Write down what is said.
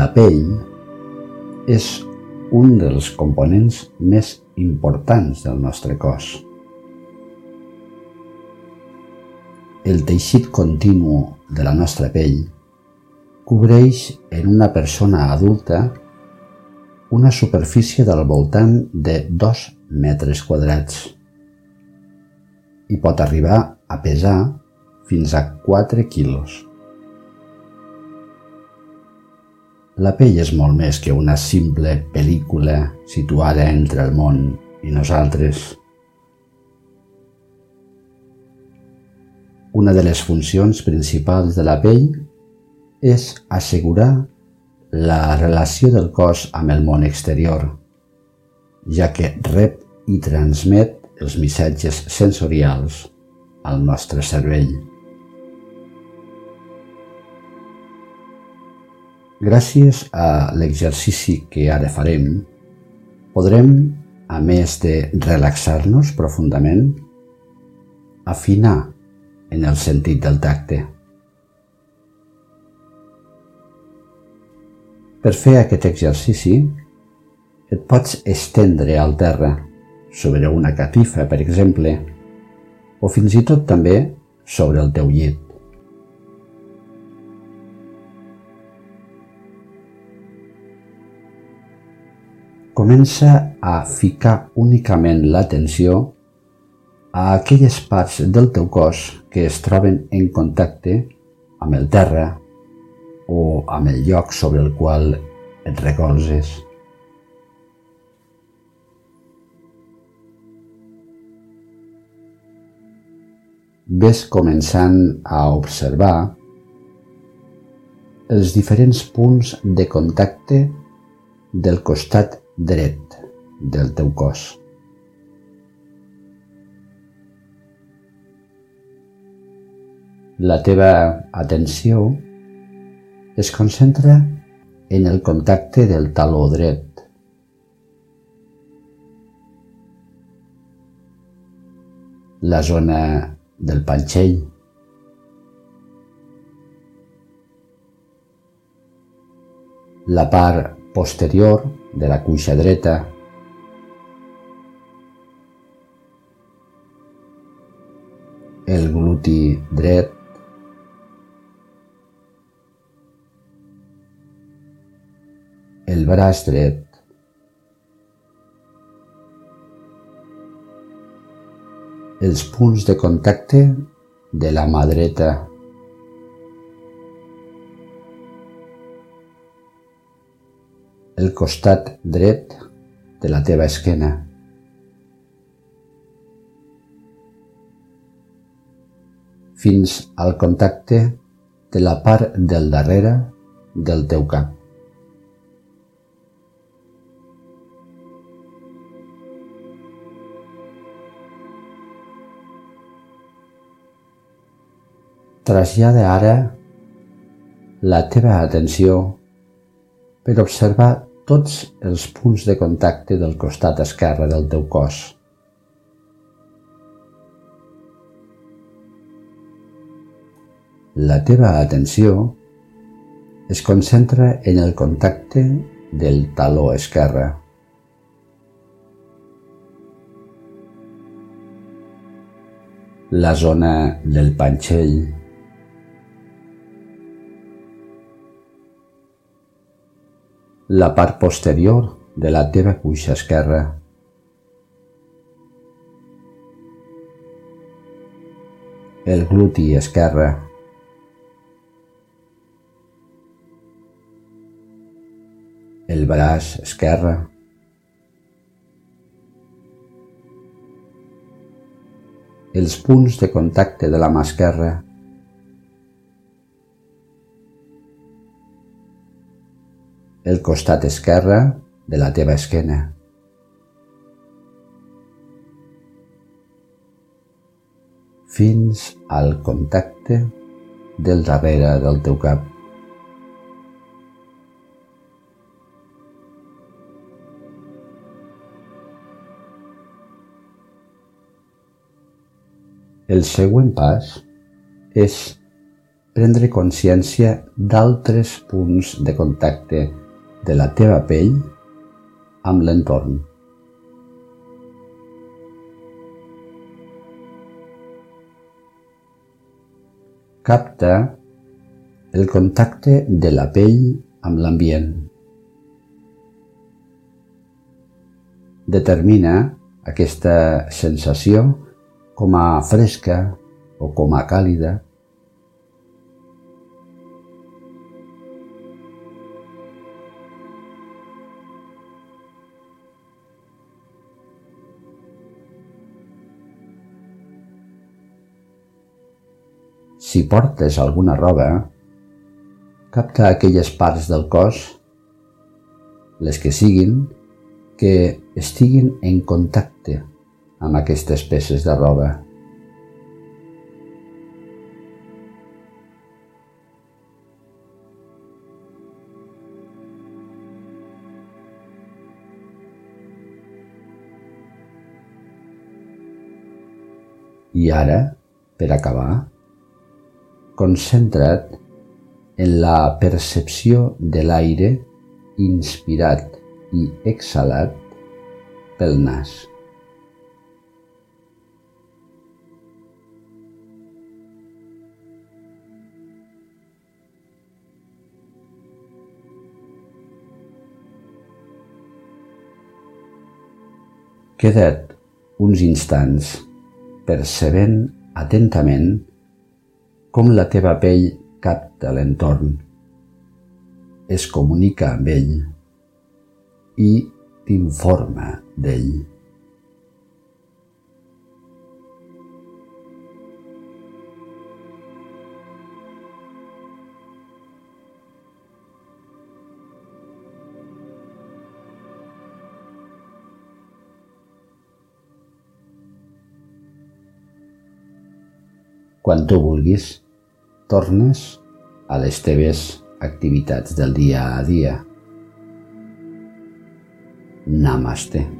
La pell és un dels components més importants del nostre cos. El teixit continu de la nostra pell cobreix en una persona adulta una superfície del voltant de 2 metres quadrats i pot arribar a pesar fins a 4 quilos. La pell és molt més que una simple pel·lícula situada entre el món i nosaltres. Una de les funcions principals de la pell és assegurar la relació del cos amb el món exterior, ja que rep i transmet els missatges sensorials al nostre cervell. Gràcies a l'exercici que ara farem, podrem, a més de relaxar-nos profundament, afinar en el sentit del tacte. Per fer aquest exercici, et pots estendre al terra, sobre una catifa, per exemple, o fins i tot també sobre el teu llit. Comença a ficar únicament l'atenció a aquelles parts del teu cos que es troben en contacte amb el terra o amb el lloc sobre el qual et recolzes. Ves començant a observar els diferents punts de contacte del costat dret del teu cos. La teva atenció es concentra en el contacte del taló dret. La zona del panxell. La part posterior de la cuixa dreta, el gluti dret, el braç dret, els punts de contacte de la mà dreta, el costat dret de la teva esquena. fins al contacte de la part del darrere del teu cap. Trasllada ara la teva atenció per observar tots els punts de contacte del costat esquerre del teu cos. La teva atenció es concentra en el contacte del taló esquerre. La zona del panxell la part posterior de la teva cuixa esquerra. El gluti esquerre. El braç esquerre. Els punts de contacte de la mà esquerra el costat esquerre de la teva esquena. fins al contacte del darrere del teu cap. El següent pas és prendre consciència d'altres punts de contacte de la teva pell amb l'entorn. Capta el contacte de la pell amb l'ambient. Determina aquesta sensació com a fresca o com a càlida. Si portes alguna roba, capta aquelles parts del cos, les que siguin, que estiguin en contacte amb aquestes peces de roba. I ara, per acabar, concentra't en la percepció de l'aire inspirat i exhalat pel nas. Queda't uns instants percebent atentament com la teva pell capta l'entorn, es comunica amb ell i t'informa d'ell. Quan tu vulguis, tornes a les teves activitats del dia a dia. Namaste.